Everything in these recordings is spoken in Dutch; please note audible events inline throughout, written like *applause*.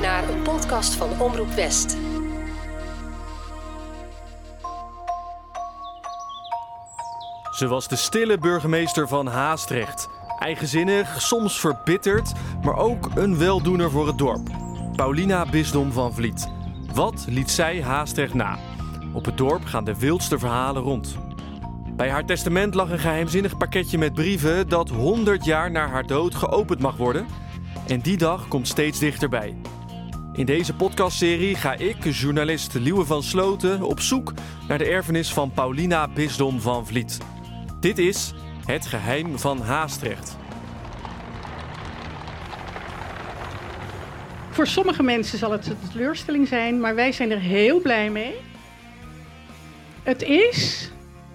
naar een podcast van Omroep West. Ze was de stille burgemeester van Haastrecht. Eigenzinnig, soms verbitterd, maar ook een weldoener voor het dorp. Paulina Bisdom van Vliet. Wat liet zij Haastrecht na? Op het dorp gaan de wildste verhalen rond. Bij haar testament lag een geheimzinnig pakketje met brieven dat 100 jaar na haar dood geopend mag worden. En die dag komt steeds dichterbij. In deze podcastserie ga ik, journalist Liewe van Sloten, op zoek naar de erfenis van Paulina Bisdom van Vliet. Dit is Het Geheim van Haastrecht. Voor sommige mensen zal het een teleurstelling zijn, maar wij zijn er heel blij mee. Het is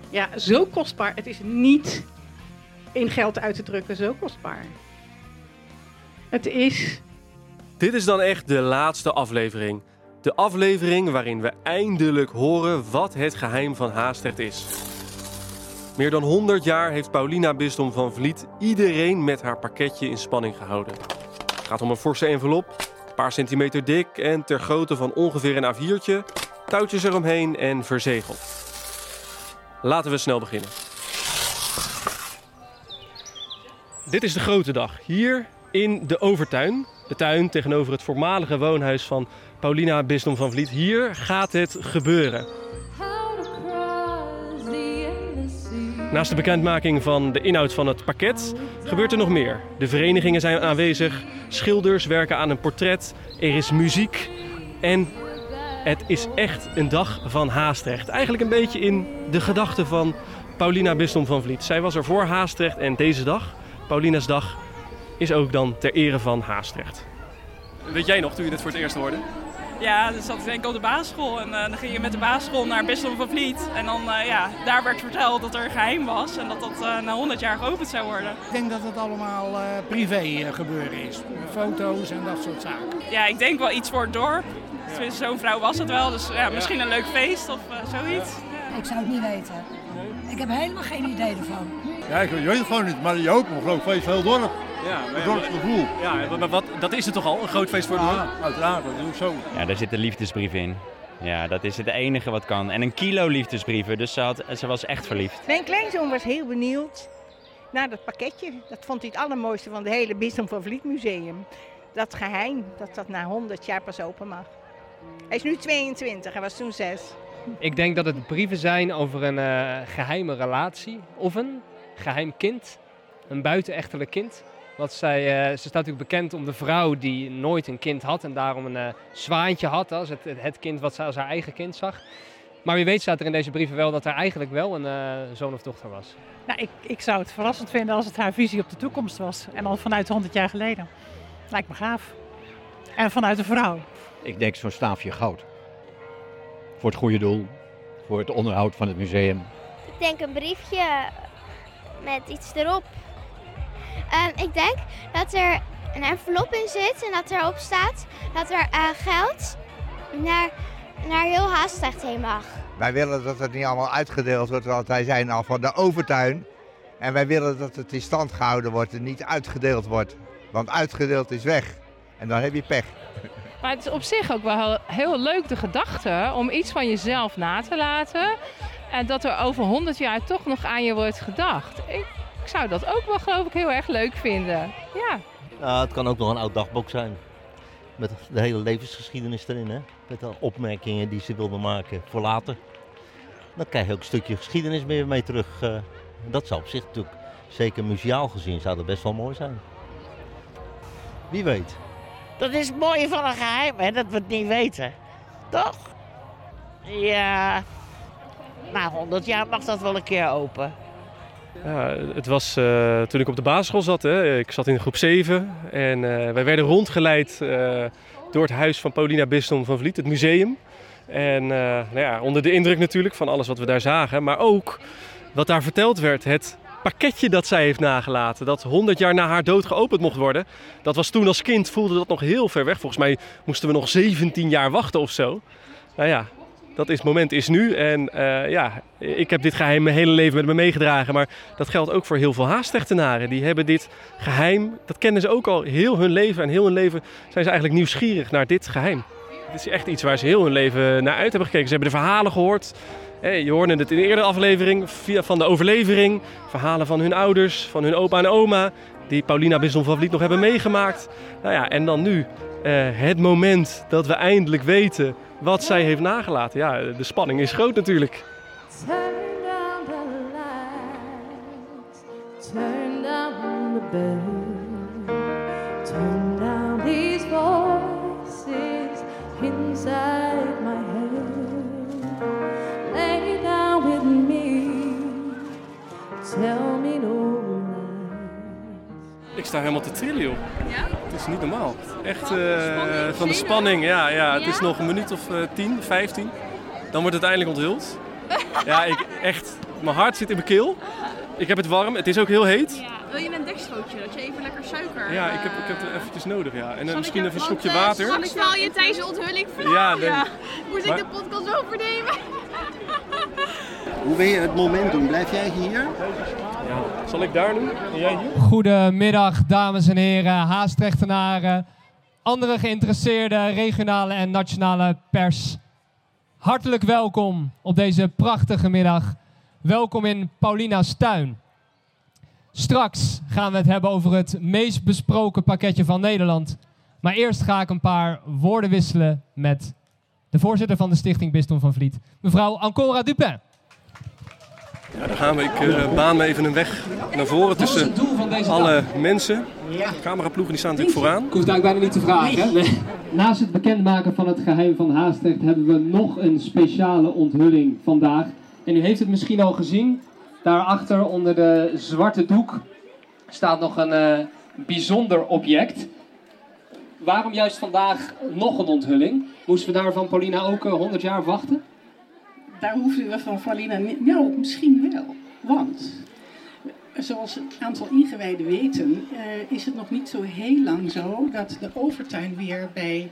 ja, zo kostbaar. Het is niet in geld uit te drukken zo kostbaar. Het is. Dit is dan echt de laatste aflevering. De aflevering waarin we eindelijk horen wat het geheim van Haastrecht is. Meer dan 100 jaar heeft Paulina Bisdom van Vliet iedereen met haar pakketje in spanning gehouden. Het gaat om een forse envelop, een paar centimeter dik en ter grootte van ongeveer een A4'tje, touwtjes eromheen en verzegeld. Laten we snel beginnen. Dit is de grote dag. Hier in de Overtuin. De tuin tegenover het voormalige woonhuis van Paulina Bisdom van Vliet. Hier gaat het gebeuren. Naast de bekendmaking van de inhoud van het pakket gebeurt er nog meer. De verenigingen zijn aanwezig, schilders werken aan een portret, er is muziek en het is echt een dag van Haastrecht. Eigenlijk een beetje in de gedachten van Paulina Bisdom van Vliet. Zij was er voor Haastrecht en deze dag, Paulina's dag, is ook dan ter ere van Haastrecht. Weet jij nog toen je dit voor het eerst hoorde? Ja, dus zat denk ik op de basisschool en uh, dan ging je met de basisschool naar Bisdom van Vliet. En dan, uh, ja, daar werd verteld dat er een geheim was en dat dat uh, na 100 jaar geopend zou worden. Ik denk dat het allemaal privé gebeuren is. Foto's en dat soort zaken. Ja, ik denk wel iets voor het dorp. Ja. Zo'n vrouw was het wel, dus ja, misschien een leuk feest of zoiets. Ja. Ik zou het niet weten. Ik heb helemaal geen idee ervan. Ja, ik weet het gewoon niet, maar je ook een groot feest voor heel dorp. Ja, maar, dorpsgevoel. Ja, maar wat, dat is het toch al, een groot feest voor dorp? Ja, uiteraard, dat ook zo. Ja, daar zit een liefdesbrief in. Ja, dat is het enige wat kan. En een kilo liefdesbrieven, dus ze, had, ze was echt verliefd. Mijn kleinzoon was heel benieuwd naar dat pakketje. Dat vond hij het allermooiste van het hele Bisdom van Vliet Museum. Dat geheim, dat dat na 100 jaar pas open mag. Hij is nu 22, hij was toen 6. Ik denk dat het brieven zijn over een uh, geheime relatie of een geheim kind. Een buitenechtelijk kind. Want zij, uh, ze staat natuurlijk bekend om de vrouw die nooit een kind had en daarom een uh, zwaantje had. Als het, het kind wat ze als haar eigen kind zag. Maar wie weet staat er in deze brieven wel dat er eigenlijk wel een uh, zoon of dochter was. Nou, ik, ik zou het verrassend vinden als het haar visie op de toekomst was. En al vanuit 100 jaar geleden. Lijkt me gaaf. En vanuit een vrouw. Ik denk zo'n staafje goud. Voor het goede doel. Voor het onderhoud van het museum. Ik denk een briefje met iets erop. Uh, ik denk dat er een envelop in zit en dat erop staat dat er uh, geld naar, naar heel Haastrecht heen mag. Wij willen dat het niet allemaal uitgedeeld wordt, want wij zijn al van de overtuin. En wij willen dat het in stand gehouden wordt en niet uitgedeeld wordt. Want uitgedeeld is weg. En dan heb je pech. *laughs* Maar het is op zich ook wel heel leuk de gedachte om iets van jezelf na te laten. En dat er over 100 jaar toch nog aan je wordt gedacht. Ik zou dat ook wel geloof ik heel erg leuk vinden. Ja. Nou, het kan ook nog een oud dagboek zijn. Met de hele levensgeschiedenis erin. Hè? Met de opmerkingen die ze wilde maken voor later. Dan krijg je ook een stukje geschiedenis mee, mee terug. Uh, dat zou op zich natuurlijk, zeker muziaal gezien, zou dat best wel mooi zijn. Wie weet. Dat is het mooie van een geheim, hè? dat we het niet weten. Toch? Ja. Na 100 jaar mag dat wel een keer open. Het was uh, toen ik op de basisschool zat. Hè. Ik zat in groep 7 en uh, wij werden rondgeleid uh, door het huis van Paulina Bisdom van Vliet, het museum. En nou ja, onder de indruk natuurlijk van alles wat we daar zagen, maar ook wat daar verteld werd. Het pakketje dat zij heeft nagelaten, dat 100 jaar na haar dood geopend mocht worden. Dat was toen als kind, voelde dat nog heel ver weg. Volgens mij moesten we nog 17 jaar wachten of zo. Nou ja, Dat is, moment is nu. En eh, ja, ik heb dit geheim mijn hele leven met me meegedragen. Maar dat geldt ook voor heel veel Haastechtenaren. Die hebben dit geheim, dat kennen ze ook al heel hun leven. En heel hun leven zijn ze eigenlijk nieuwsgierig naar dit geheim. Het is echt iets waar ze heel hun leven naar uit hebben gekeken. Ze hebben de verhalen gehoord. Je hoorde het in de eerdere aflevering via, van de overlevering. Verhalen van hun ouders, van hun opa en oma. Die Paulina Bisson van Vliet nog hebben meegemaakt. Nou ja, en dan nu eh, het moment dat we eindelijk weten wat zij heeft nagelaten. Ja, de spanning is groot natuurlijk. Turn down the lights, turn down the bed, turn down these voices inside my head. Lay down with me, tell me no Ik sta helemaal te trillen, joh. Ja? Is niet normaal. Echt eh, van de spanning. Ja, ja, het is nog een minuut of uh, 10, 15. Dan wordt het eindelijk onthuld. *laughs* Ja, ik, echt. Mijn hart zit in mijn keel. Ik heb het warm. Het is ook heel heet. Ja. Wil je een dekstrootje? Dat je even lekker suiker... Ja, ik heb, ik heb het eventjes nodig, ja. En dan misschien even een slokje water. Zal ik wel je tijdens de onthulling vragen? Ja, nee. Moest ik de podcast overnemen? Hoe ben je het momentum? Blijf jij hier? Ja. Zal ik daar nu? En jij hier? Goedemiddag, dames en heren, Haastrechtenaren, andere geïnteresseerde regionale en nationale pers. Hartelijk welkom op deze prachtige middag. Welkom in Paulina's tuin. Straks gaan we het hebben over het meest besproken pakketje van Nederland. Maar eerst ga ik een paar woorden wisselen met de voorzitter van de Stichting Bisdom van Vliet, mevrouw Ancora Dupin. Ja, daar gaan we. Ik uh, baan me even een weg naar voren tussen alle mensen. De cameraploegen die staan natuurlijk vooraan. Ik hoef daar bijna niet te vragen. Nee. Naast het bekendmaken van het geheim van Haastrecht hebben we nog een speciale onthulling vandaag. En u heeft het misschien al gezien. Daarachter onder de zwarte doek staat nog een uh, bijzonder object. Waarom juist vandaag nog een onthulling? Moesten we daar van Paulina ook uh, 100 jaar wachten? Daar hoefden we van Valina niet. Nou, misschien wel. Want, zoals een aantal ingewijden weten, uh, is het nog niet zo heel lang zo dat de overtuin weer bij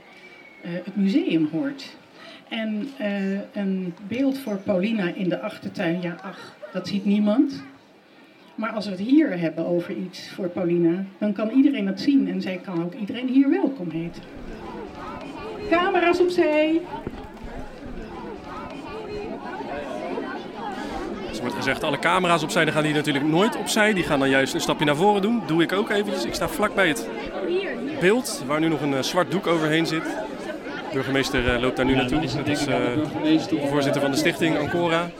uh, het museum hoort. En uh, een beeld voor Paulina in de achtertuin, ja, ach, dat ziet niemand. Maar als we het hier hebben over iets voor Paulina, dan kan iedereen dat zien en zij kan ook iedereen hier welkom heten. Camera's opzij. Wordt gezegd, alle camera's opzij, dan gaan die natuurlijk nooit opzij. Die gaan dan juist een stapje naar voren doen. Doe ik ook eventjes. Ik sta vlak bij het beeld, waar nu nog een uh, zwart doek overheen zit. De burgemeester uh, loopt daar nu naartoe. Dat is de voorzitter van de stichting, Ancora.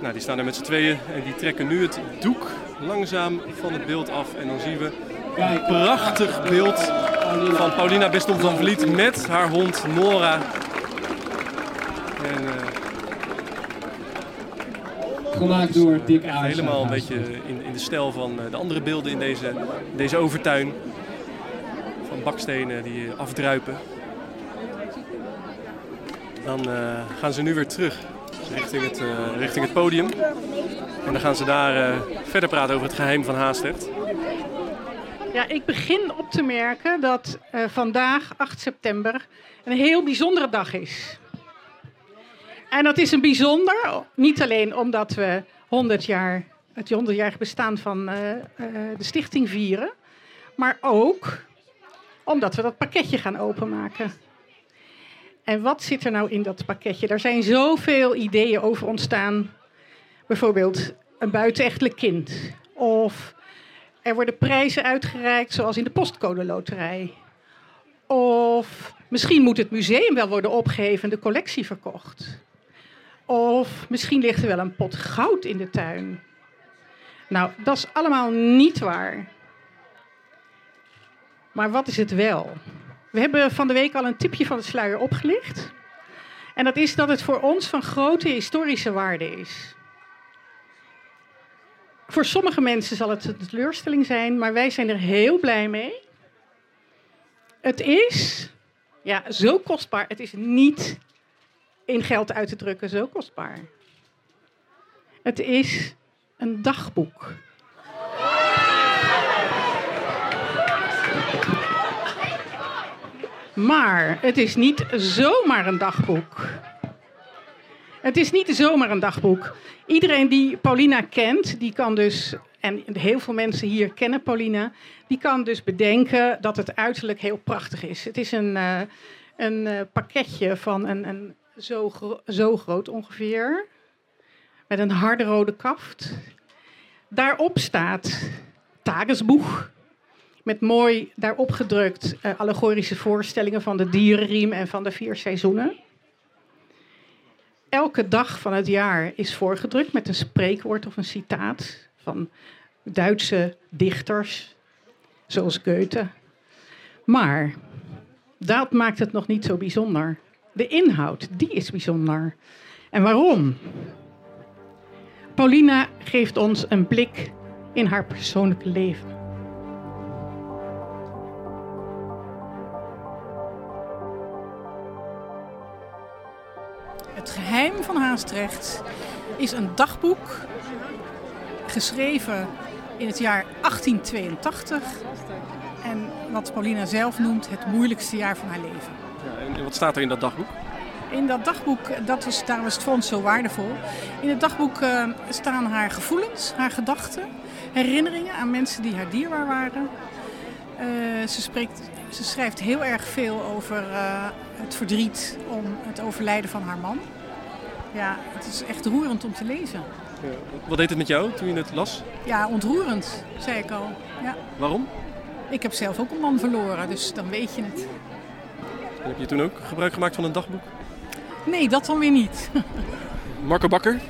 Nou, die staan er met z'n tweeën en die trekken nu het doek langzaam van het beeld af. En dan zien we een prachtig beeld van Paulina Bistom van Vliet met haar hond Nora. En, gemaakt door Dick Aarts. Helemaal een beetje in, in de stijl van de andere beelden in deze, deze overtuin. Van bakstenen die afdruipen. Dan uh, gaan ze nu weer terug richting het, uh, richting het podium. En dan gaan ze daar uh, verder praten over het geheim van Haastrecht. Ja, ik begin op te merken dat vandaag, 8 september, een heel bijzondere dag is. En dat is een bijzonder, niet alleen omdat we 100 jaar, het 100-jarig bestaan van uh, uh, de stichting vieren, maar ook omdat we dat pakketje gaan openmaken. En wat zit er nou in dat pakketje? Er zijn zoveel ideeën over ontstaan. Bijvoorbeeld een buitenechtelijk kind. Of er worden prijzen uitgereikt, zoals in de postcode loterij. Of misschien moet het museum wel worden opgeheven en de collectie verkocht. Of misschien ligt er wel een pot goud in de tuin. Nou, dat is allemaal niet waar. Maar wat is het wel? We hebben van de week al een tipje van de sluier opgelicht. En dat is dat het voor ons van grote historische waarde is. Voor sommige mensen zal het een teleurstelling zijn, maar wij zijn er heel blij mee. Het is ja, zo kostbaar. Het is niet in geld uit te drukken zo kostbaar. Het is een dagboek. Maar het is niet zomaar een dagboek. Het is niet zomaar een dagboek. Iedereen die Paulina kent, die kan dus, en heel veel mensen hier kennen Paulina, die kan dus bedenken dat het uiterlijk heel prachtig is. Het is een, uh, een uh, pakketje van een, een zo, zo groot ongeveer, met een harde rode kaft. Daarop staat Tagesboek. Met mooi daarop gedrukt uh, allegorische voorstellingen van de dierenriem en van de vier seizoenen. Elke dag van het jaar is voorgedrukt met een spreekwoord of een citaat van Duitse dichters, zoals Goethe. Maar dat maakt het nog niet zo bijzonder. De inhoud, die is bijzonder. En waarom? Paulina geeft ons een blik in haar persoonlijke leven. Het geheim van Haastrecht is een dagboek geschreven in het jaar 1882. En wat Paulina zelf noemt het moeilijkste jaar van haar leven. Ja, en wat staat er in dat dagboek? In dat dagboek, dat was, daar was het fonds zo waardevol. In het dagboek uh, staan haar gevoelens, haar gedachten, herinneringen aan mensen die haar dierbaar waren. Uh, ze, spreekt, ze schrijft heel erg veel over uh, het verdriet om het overlijden van haar man. Ja, het is echt roerend om te lezen. Ja, wat deed het met jou toen je het las? Ja, ontroerend, zei ik al. Ja. Waarom? Ik heb zelf ook een man verloren, dus dan weet je het. En heb je toen ook gebruik gemaakt van een dagboek? Nee, dat dan weer niet. Marco Bakker,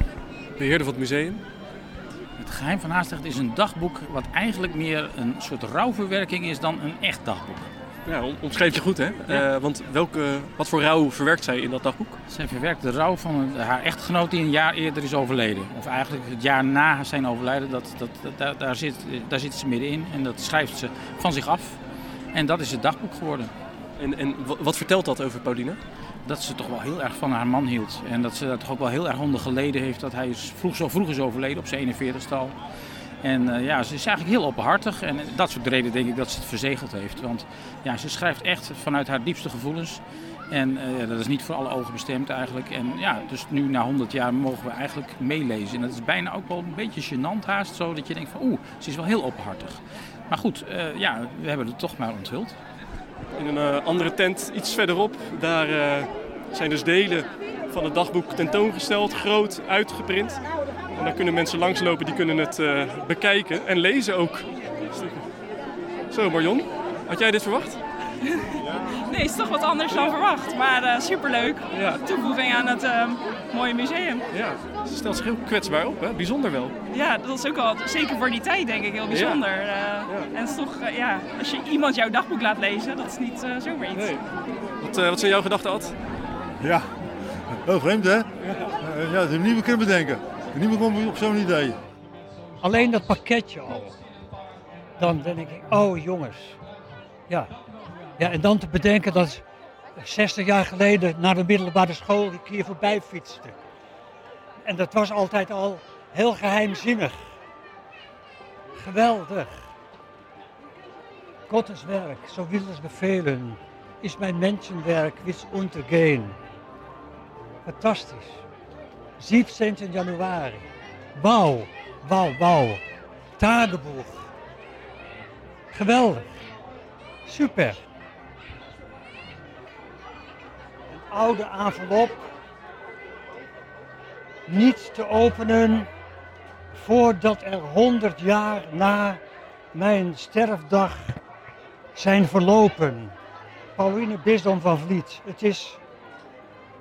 beheerder van het museum. Het Geheim van Haastrecht is een dagboek wat eigenlijk meer een soort rouwverwerking is dan een echt dagboek. Ja, omschreef je goed hè? Ja. Uh, want welke, wat voor rouw verwerkt zij in dat dagboek? Zij verwerkt de rouw van haar echtgenoot die een jaar eerder is overleden. Of eigenlijk het jaar na zijn overlijden, dat, dat, dat, daar, daar, zit, daar zit ze middenin. En dat schrijft ze van zich af. En dat is het dagboek geworden. En, en wat vertelt dat over Paulina? Dat ze toch wel heel erg van haar man hield. En dat ze daar toch ook wel heel erg onder geleden heeft dat hij vroeg, zo vroeg is overleden, op zijn 41ste al. En uh, ja, ze is eigenlijk heel openhartig. En dat soort reden denk ik dat ze het verzegeld heeft. Want ja, ze schrijft echt vanuit haar diepste gevoelens. En uh, dat is niet voor alle ogen bestemd eigenlijk. En ja, dus nu na 100 jaar mogen we eigenlijk meelezen. En dat is bijna ook wel een beetje gênant haast. Zo dat je denkt van oeh, ze is wel heel openhartig. Maar goed, ja, we hebben het toch maar onthuld. In een uh, andere tent iets verderop, daar zijn dus delen van het dagboek tentoongesteld, groot uitgeprint. En daar kunnen mensen langslopen, die kunnen het uh, bekijken en lezen ook. Zo Marion, had jij dit verwacht? Nee, het is toch wat anders dan verwacht. Maar uh, superleuk. Ja. Toevoeging aan het uh, mooie museum. Ja, ze stelt zich heel kwetsbaar op, hè? bijzonder wel. Ja, dat is ook al, zeker voor die tijd denk ik, heel bijzonder. Ja. Uh, ja. En het is toch, ja, als je iemand jouw dagboek laat lezen, dat is niet zomaar iets. Nee. Wat, wat zijn jouw gedachten, Ad? Ja, heel vreemd hè? Ja, ja dat heb ik niet meer kunnen bedenken. Niemand komt op zo'n idee. Alleen dat pakketje al. Dan denk ik, oh jongens. Ja. Ja, en dan te bedenken dat 60 jaar geleden naar de middelbare school ik hier voorbij fietste. En dat was altijd al heel geheimzinnig. Geweldig. Gottes werk, zo wil es bevelen, is mijn mensenwerk wits untergehen. Fantastisch. 17 Januari. Wauw, wauw, wauw. Tagebuch. Geweldig. Super. Oude envelop. Niet te openen voordat er 100 jaar na mijn sterfdag zijn verlopen. Pauline Bisdom van Vliet. Het is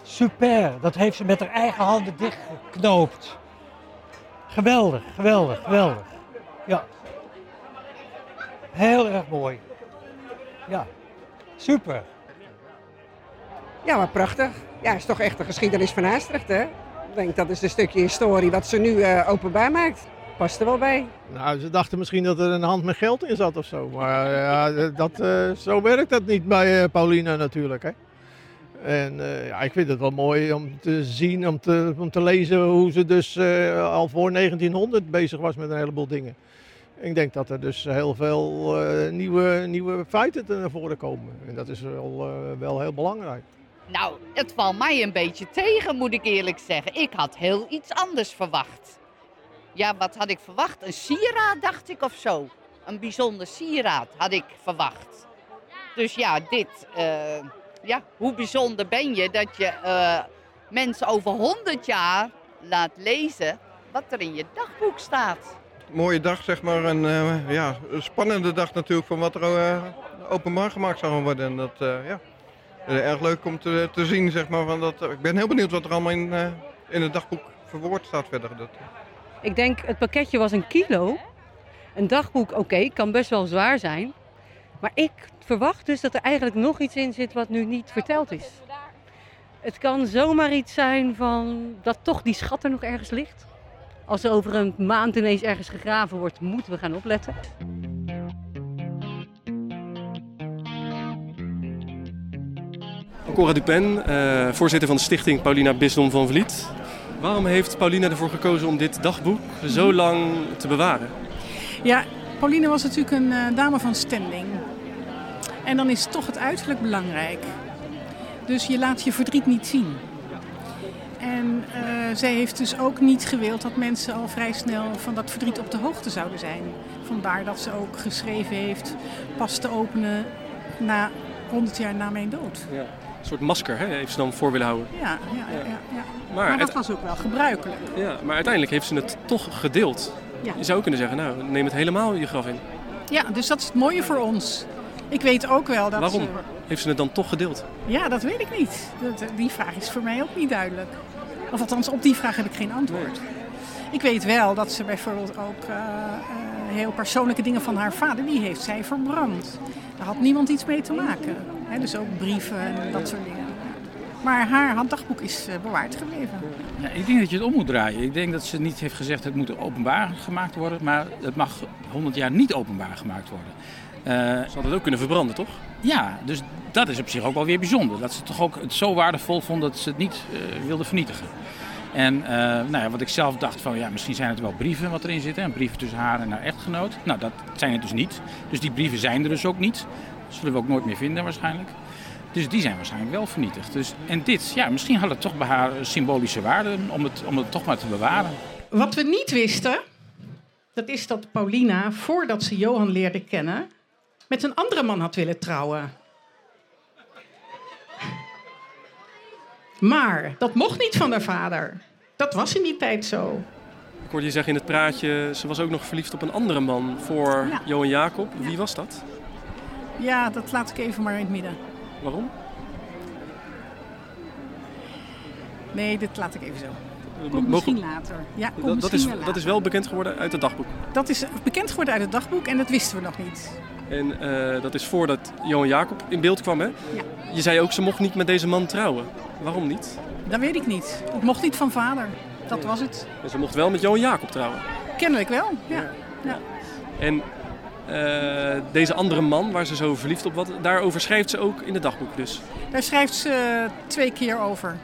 Super, dat heeft ze met haar eigen handen dichtgeknoopt. Geweldig, geweldig, geweldig. Ja. Heel erg mooi. Ja, super. Ja, maar prachtig. Ja, is toch echt de geschiedenis van Haastrecht, hè? Ik denk dat is een stukje historie wat ze nu uh, openbaar maakt. Past er wel bij. Nou, ze dachten misschien dat er een hand met geld in zat of zo. Maar ja, dat, uh, zo werkt dat niet bij uh, Paulina natuurlijk, hè. En ja, ik vind het wel mooi om te zien, om te, om te lezen hoe ze dus al voor 1900 bezig was met een heleboel dingen. Ik denk dat er dus heel veel nieuwe, nieuwe feiten naar voren komen. En dat is wel, wel heel belangrijk. Nou, het valt mij een beetje tegen, moet ik eerlijk zeggen. Ik had heel iets anders verwacht. Ja, wat had ik verwacht? Een sieraad, dacht ik, of zo. Een bijzonder sieraad had ik verwacht. Dus ja, dit. eh, ja, hoe bijzonder ben je dat je eh, mensen over 100 jaar laat lezen wat er in je dagboek staat. mooie dag, zeg maar. En eh, ja, een spannende dag natuurlijk van wat er openbaar gemaakt zou worden. En dat, ja, erg leuk om te, te zien, zeg maar. Van dat, ik ben heel benieuwd wat er allemaal in, eh, in het dagboek verwoord staat verder. Dat, Ik denk het pakketje was een kilo. Een dagboek, oké, kan best wel zwaar zijn. Maar ik verwacht dus dat er eigenlijk nog iets in zit wat nu niet verteld is. Het kan zomaar iets zijn van dat toch die schat er nog ergens ligt. Als er over een maand ineens ergens gegraven wordt, moeten we gaan opletten. Cora Dupen, eh, voorzitter van de stichting Paulina Bisdom van Vliet. Waarom heeft Paulina ervoor gekozen om dit dagboek zo lang te bewaren? Ja, Pauline was natuurlijk een eh, dame van standing. En dan is toch het uiterlijk belangrijk. Dus je laat je verdriet niet zien. En eh, zij heeft dus ook niet gewild dat mensen al vrij snel van dat verdriet op de hoogte zouden zijn. Vandaar dat ze ook geschreven heeft pas te openen na 100 jaar na mijn dood. Ja. Een soort masker hè, heeft ze dan voor willen houden. Ja, ja, ja. ja, ja. Maar Maar, dat was ook wel gebruikelijk. Ja, maar uiteindelijk heeft ze het toch gedeeld. Ja. Je zou kunnen zeggen, nou, neem het helemaal je graf in. Ja, dus dat is het mooie voor ons. Ik weet ook wel dat Waarom ze... heeft ze het dan toch gedeeld? Ja, dat weet ik niet. Dat, die vraag is voor mij ook niet duidelijk. Of althans, op die vraag heb ik geen antwoord. Ik weet wel dat ze bijvoorbeeld ook eh, eh, heel persoonlijke dingen van haar vader, die heeft zij verbrand. Daar had niemand iets mee te maken. Hè, dus ook brieven en dat soort dingen. Maar haar handdagboek is eh, bewaard gebleven. Ja, ik denk dat je het om moet draaien. Ik denk dat ze niet heeft gezegd het moet openbaar gemaakt worden, maar het mag 100 jaar niet openbaar gemaakt worden. ze hadden het ook kunnen verbranden, toch? Ja, dus dat is op zich ook wel weer bijzonder. Dat ze toch ook het zo waardevol vond dat ze het niet eh, wilde vernietigen. En eh, nou ja, wat ik zelf dacht van ja, misschien zijn het wel brieven wat erin zitten. Een brief tussen haar en haar echtgenoot. Nou, dat zijn het dus niet. Dus die brieven zijn er dus ook niet. Dat zullen we ook nooit meer vinden waarschijnlijk. Dus die zijn waarschijnlijk wel vernietigd. Dus, en dit, ja, misschien had het toch bij haar symbolische waarde om het, om het toch maar te bewaren. Wat we niet wisten, dat is dat Paulina, voordat ze Johan leerde kennen, met een andere man had willen trouwen. Maar dat mocht niet van haar vader. Dat was in die tijd zo. Ik hoorde je zeggen in het praatje, ze was ook nog verliefd op een andere man voor Ja. Johan Jacob. Wie was dat? Ja, dat laat ik even maar in het midden. Waarom? Nee, dit laat ik even zo. Komt Mogen- misschien later. Ja, komt Dat, dat, misschien is, wel dat later. is wel bekend geworden uit het dagboek. Dat is bekend geworden uit het dagboek en dat wisten we nog niet. En eh, dat is voordat Johan Jacob in beeld kwam, hè? Je zei ook, ze mocht niet met deze man trouwen. Waarom niet? Dat weet ik niet. Het mocht niet van vader. Dat was het. En ze mocht wel met Johan Jacob trouwen. Kennelijk wel, ja. ja. En eh, deze andere man, waar ze zo verliefd op was, daarover schrijft ze ook in het dagboek dus. Daar schrijft ze twee keer over.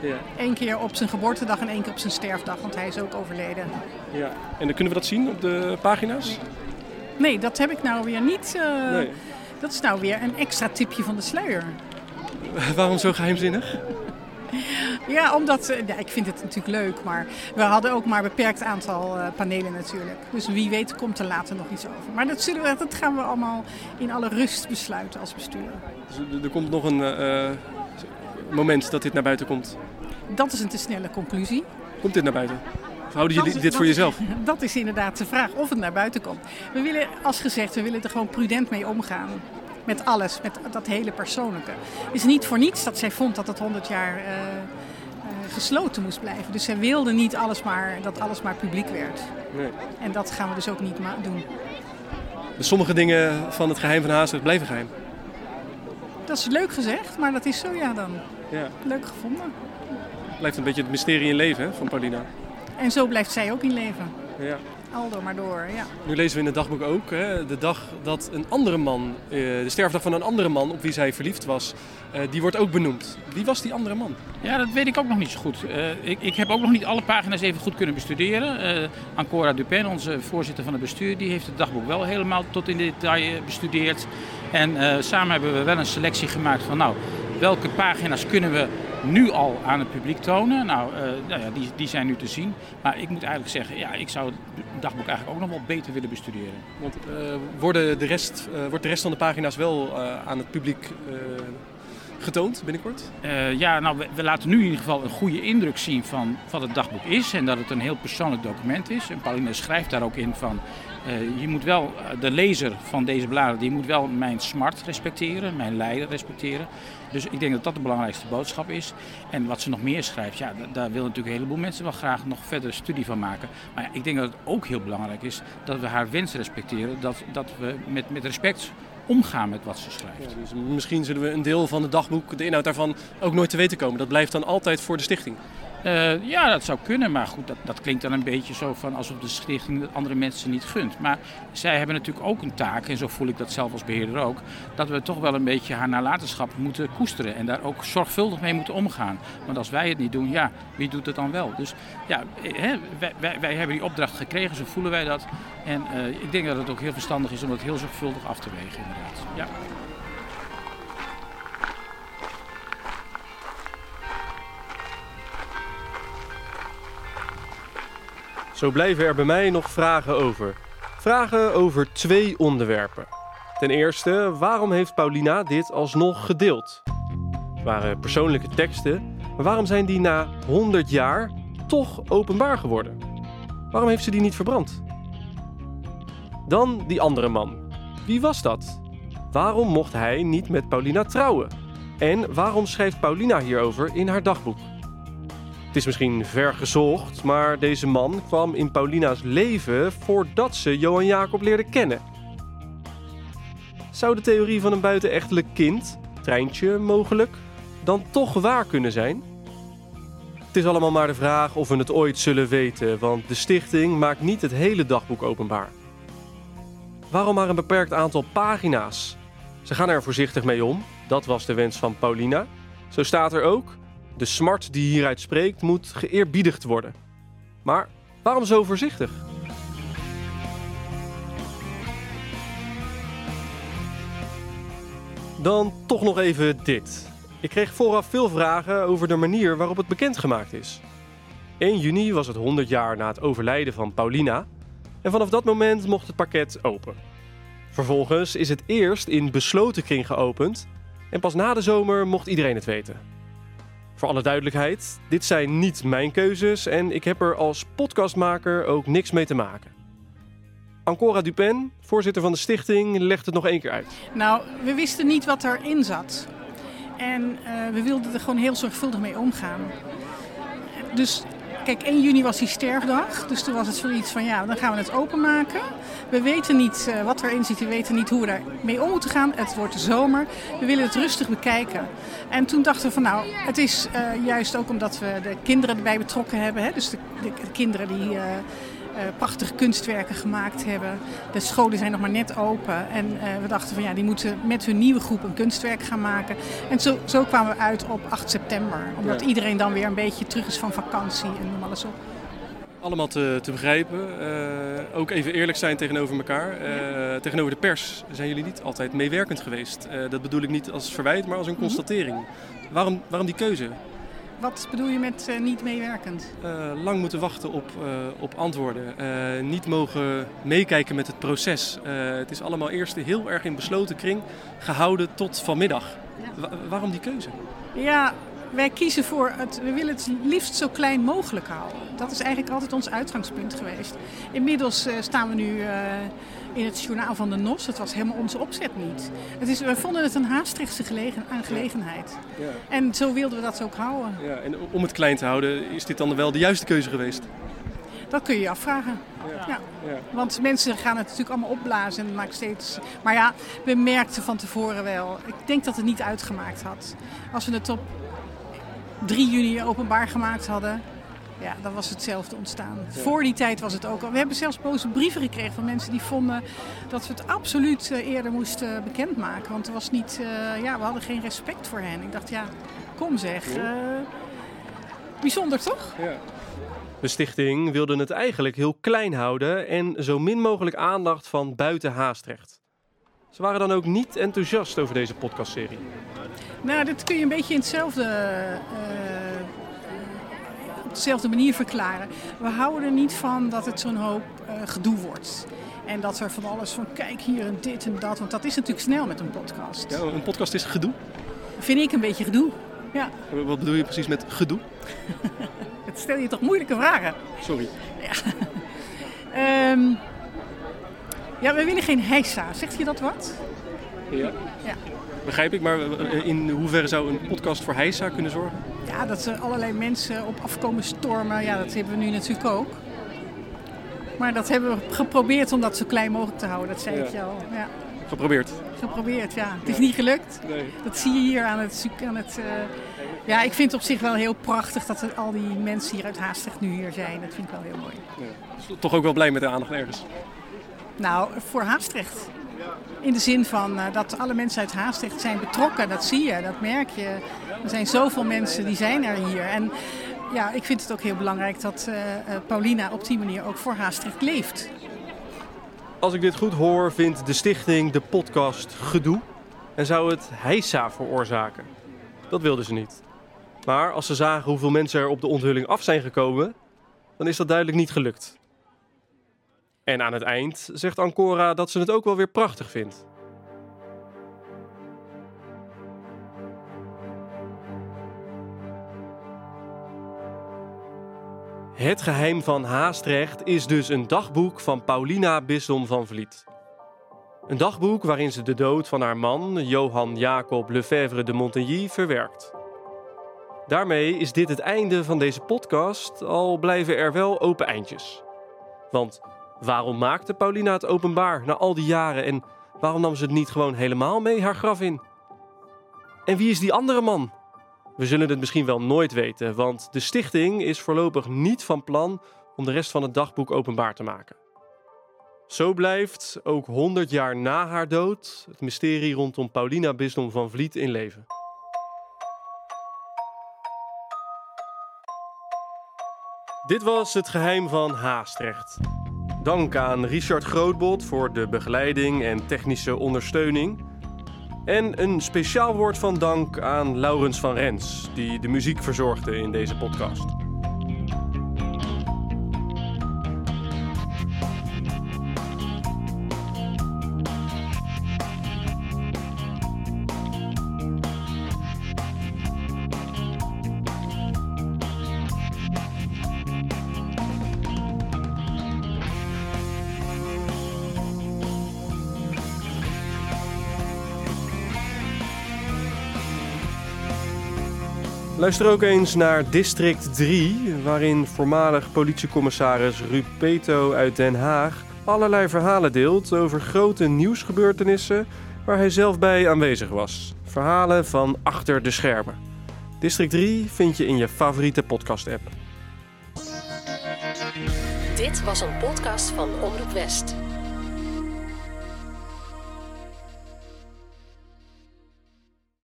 Ja. Eén keer op zijn geboortedag en één keer op zijn sterfdag, want hij is ook overleden. ja. En dan kunnen we dat zien op de pagina's? Nee, dat heb ik nou weer niet. eh, Nee. Dat is nou weer een extra tipje van de sluier. *laughs* Waarom zo geheimzinnig? Ja, omdat, eh, ja, ik vind het natuurlijk leuk, maar we hadden ook maar een beperkt aantal eh, panelen natuurlijk. Dus wie weet komt er later nog iets over. Maar dat, zullen we, dat gaan we allemaal in alle rust besluiten als bestuur. Dus er- komt nog een moment dat dit naar buiten komt. Dat is een te snelle conclusie. Komt dit naar buiten? Houden jullie dit voor jezelf? *laughs* Dat is inderdaad de vraag of het naar buiten komt. We willen, als gezegd, we willen er gewoon prudent mee omgaan. Met alles, met dat hele persoonlijke. Het is niet voor niets dat zij vond dat het 100 jaar eh, eh, gesloten moest blijven. Dus zij wilde niet alles maar, dat alles maar publiek werd. Nee. En dat gaan we dus ook niet doen. Dus sommige dingen van het geheim van Haastrecht blijven geheim. Dat is leuk gezegd, maar dat is zo ja dan. Ja. Leuk gevonden. Blijft een beetje het mysterie in leven hè, van Paulina. En zo blijft zij ook in leven. Ja. Aldo maar door, ja. Nu lezen we in het dagboek ook hè, de dag dat een andere man, eh, de sterfdag van een andere man op wie zij verliefd was, eh, die wordt ook benoemd. Wie was die andere man? Ja, dat weet ik ook nog niet zo goed. Eh, ik, ik heb ook nog niet alle pagina's even goed kunnen bestuderen. Eh Ancora Dupin, onze voorzitter van het bestuur, die heeft het dagboek wel helemaal tot in detail bestudeerd. En eh, samen hebben we wel een selectie gemaakt van, nou, welke pagina's kunnen we nu al aan het publiek tonen? Nou, eh, nou ja, die, die zijn nu te zien. Maar ik moet eigenlijk zeggen, ja, ik zou het dagboek eigenlijk ook nog wel beter willen bestuderen. Want eh, worden de rest, eh, wordt de rest van de pagina's wel aan het publiek getoond binnenkort? Ja, nou, we, we laten nu in ieder geval een goede indruk zien van wat het dagboek is. En dat het een heel persoonlijk document is. En Pauline schrijft daar ook in van... eh, je moet wel, eh, de lezer van deze bladen, die moet wel mijn smart respecteren, mijn lijden respecteren. Dus ik denk dat dat de belangrijkste boodschap is. En wat ze nog meer schrijft, ja, da- daar willen natuurlijk een heleboel mensen wel graag nog verder studie van maken. Maar ja, ik denk dat het ook heel belangrijk is dat we haar wens respecteren. Dat, dat we met, met respect omgaan met wat ze schrijft. Dus misschien zullen we een deel van het dagboek, de inhoud daarvan, ook nooit te weten komen. Dat blijft dan altijd voor de stichting. Eh, ja, dat zou kunnen, maar goed, dat, dat klinkt dan een beetje zo van alsof de stichting het andere mensen niet gunt. Maar zij hebben natuurlijk ook een taak, en zo voel ik dat zelf als beheerder ook, dat we toch wel een beetje haar nalatenschap moeten koesteren en daar ook zorgvuldig mee moeten omgaan. Want als wij het niet doen, ja, wie doet het dan wel? Dus ja, eh, hè, wij, wij, wij hebben die opdracht gekregen, zo voelen wij dat. En eh, ik denk dat het ook heel verstandig is om dat heel zorgvuldig af te wegen, inderdaad. Ja. Zo blijven er bij mij nog vragen over. Vragen over twee onderwerpen. Ten eerste, waarom heeft Paulina dit alsnog gedeeld? Het waren persoonlijke teksten, maar waarom zijn die na 100 jaar toch openbaar geworden? Waarom heeft ze die niet verbrand? Dan die andere man. Wie was dat? Waarom mocht hij niet met Paulina trouwen? En waarom schrijft Paulina hierover in haar dagboek? Het is misschien ver gezocht, maar deze man kwam in Paulina's leven voordat ze Johan Jacob leerde kennen. Zou de theorie van een buitenechtelijk kind, treintje mogelijk, dan toch waar kunnen zijn? Het is allemaal maar de vraag of we het ooit zullen weten, want de stichting maakt niet het hele dagboek openbaar. Waarom maar een beperkt aantal pagina's? Ze gaan er voorzichtig mee om, dat was de wens van Paulina. Zo staat er ook: de smart die hieruit spreekt moet geëerbiedigd worden. Maar waarom zo voorzichtig? Dan toch nog even dit. Ik kreeg vooraf veel vragen over de manier waarop het bekendgemaakt is. 1 juni was het 100 jaar na het overlijden van Paulina en vanaf dat moment mocht het pakket open. Vervolgens is het eerst in besloten kring geopend en pas na de zomer mocht iedereen het weten. Voor alle duidelijkheid, dit zijn niet mijn keuzes en ik heb er als podcastmaker ook niks mee te maken. Ancora Dupen, voorzitter van de stichting, legt het nog één keer uit. Nou, we wisten niet wat erin zat. En eh, we wilden er gewoon heel zorgvuldig mee omgaan. Dus kijk, 1 juni was die sterfdag. Dus toen was het zoiets van ja, dan gaan we het openmaken. We weten niet eh, wat erin zit, we weten niet hoe we daarmee om moeten gaan. Het wordt de zomer. We willen het rustig bekijken. En toen dachten we van nou, het is eh, juist ook omdat we de kinderen erbij betrokken hebben. Hè? Dus de, de, de kinderen die eh, prachtige kunstwerken gemaakt hebben. De scholen zijn nog maar net open. En eh, we dachten van ja, die moeten met hun nieuwe groep een kunstwerk gaan maken. En zo, zo kwamen we uit op 8 september. Omdat Ja. iedereen dan weer een beetje terug is van vakantie en noem alles op. Allemaal te, te begrijpen. eh, ook even eerlijk zijn tegenover elkaar. Eh, tegenover de pers zijn jullie niet altijd meewerkend geweest. Eh, dat bedoel ik niet als verwijt, maar als een constatering. Waarom, waarom die keuze? Wat bedoel je met eh, niet meewerkend? Eh, lang moeten wachten op, eh, op antwoorden. Niet mogen meekijken met het proces. Het is allemaal eerst heel erg in besloten kring gehouden tot vanmiddag. Wa- waarom die keuze? Ja, wij kiezen voor het. We willen het liefst zo klein mogelijk houden. Dat is eigenlijk altijd ons uitgangspunt geweest. Inmiddels eh, staan we nu eh, in het journaal van de NOS. Dat was helemaal onze opzet niet. Het is, we vonden het een Haastrechtse gelegen, aangelegenheid. Ja. En zo wilden we dat ook houden. Ja, en om het klein te houden, is dit dan wel de juiste keuze geweest? Dat kun je je afvragen. Ja. Ja. Want mensen gaan het natuurlijk allemaal opblazen en het maakt steeds. Maar ja, we merkten van tevoren wel. Ik denk dat het niet uitgemaakt had. Als we het op 3 juni openbaar gemaakt hadden, ja, dan was hetzelfde ontstaan. Voor die tijd was het ook al. We hebben zelfs boze brieven gekregen van mensen die vonden dat we het absoluut eh, eerder moesten bekendmaken. Want er was niet, eh, ja, we hadden geen respect voor hen. Ik dacht, ja, kom zeg. eh, bijzonder toch? Ja. De stichting wilde het eigenlijk heel klein houden en zo min mogelijk aandacht van buiten Haastrecht. Ze waren dan ook niet enthousiast over deze podcastserie. Nou, dit kun je een beetje in hetzelfde, eh, op dezelfde manier verklaren. We houden er niet van dat het zo'n hoop eh, gedoe wordt. En dat er van alles van kijk hier en dit en dat. Want dat is natuurlijk snel met een podcast. Ja, een podcast is gedoe. Vind ik een beetje gedoe. Ja, Wat bedoel je precies met gedoe? *laughs* het stel je toch moeilijke vragen. Sorry. *laughs* Ehm, ja, we willen geen heisa. Zegt je dat wat? Ja. Ja. Begrijp ik, maar eh, in hoeverre zou een podcast voor heisa kunnen zorgen? Ja, dat er allerlei mensen op afkomen stormen. Ja, dat hebben we nu natuurlijk ook. Maar dat hebben we geprobeerd om dat zo klein mogelijk te houden. Dat zei Ja. ik je al. Ja. Geprobeerd. Geprobeerd, ja. Het is niet gelukt. Nee. Dat zie je hier aan het... Aan het eh, Ja, ik vind het op zich wel heel prachtig dat er al die mensen hier uit Haastrecht nu hier zijn. Dat vind ik wel heel mooi. Ja. Toch ook wel blij met de aandacht ergens. Nou, voor Haastrecht. In de zin van eh, dat alle mensen uit Haastrecht zijn betrokken. Dat zie je, dat merk je. Er zijn zoveel mensen die zijn er hier. En ja, ik vind het ook heel belangrijk dat eh, eh, Paulina op die manier ook voor Haastrecht leeft. Als ik dit goed hoor, vindt de stichting de podcast gedoe en zou het heisa veroorzaken. Dat wilden ze niet. Maar als ze zagen hoeveel mensen er op de onthulling af zijn gekomen, dan is dat duidelijk niet gelukt. En aan het eind zegt Ancora dat ze het ook wel weer prachtig vindt. Het geheim van Haastrecht is dus een dagboek van Paulina Bisdom van Vliet. Een dagboek waarin ze de dood van haar man, Johan Jacob Lefebvre de Montigny, verwerkt. Daarmee is dit het einde van deze podcast, al blijven er wel open eindjes. Want waarom maakte Paulina het openbaar na al die jaren en waarom nam ze het niet gewoon helemaal mee haar graf in? En wie is die andere man? We zullen het misschien wel nooit weten, want de stichting is voorlopig niet van plan om de rest van het dagboek openbaar te maken. Zo blijft, ook 100 jaar na haar dood, het mysterie rondom Paulina Bisdom van Vliet in leven. Dit was het geheim van Haastrecht. Dank aan Richard Grootbot voor de begeleiding en technische ondersteuning. En een speciaal woord van dank aan Laurens van Rens, die de muziek verzorgde in deze podcast. Luister ook eens naar District 3, waarin voormalig politiecommissaris Ruud Peto uit Den Haag allerlei verhalen deelt over grote nieuwsgebeurtenissen waar hij zelf bij aanwezig was. Verhalen van achter de schermen. District 3 vind je in je favoriete podcast-app. Dit was een podcast van Omroep West.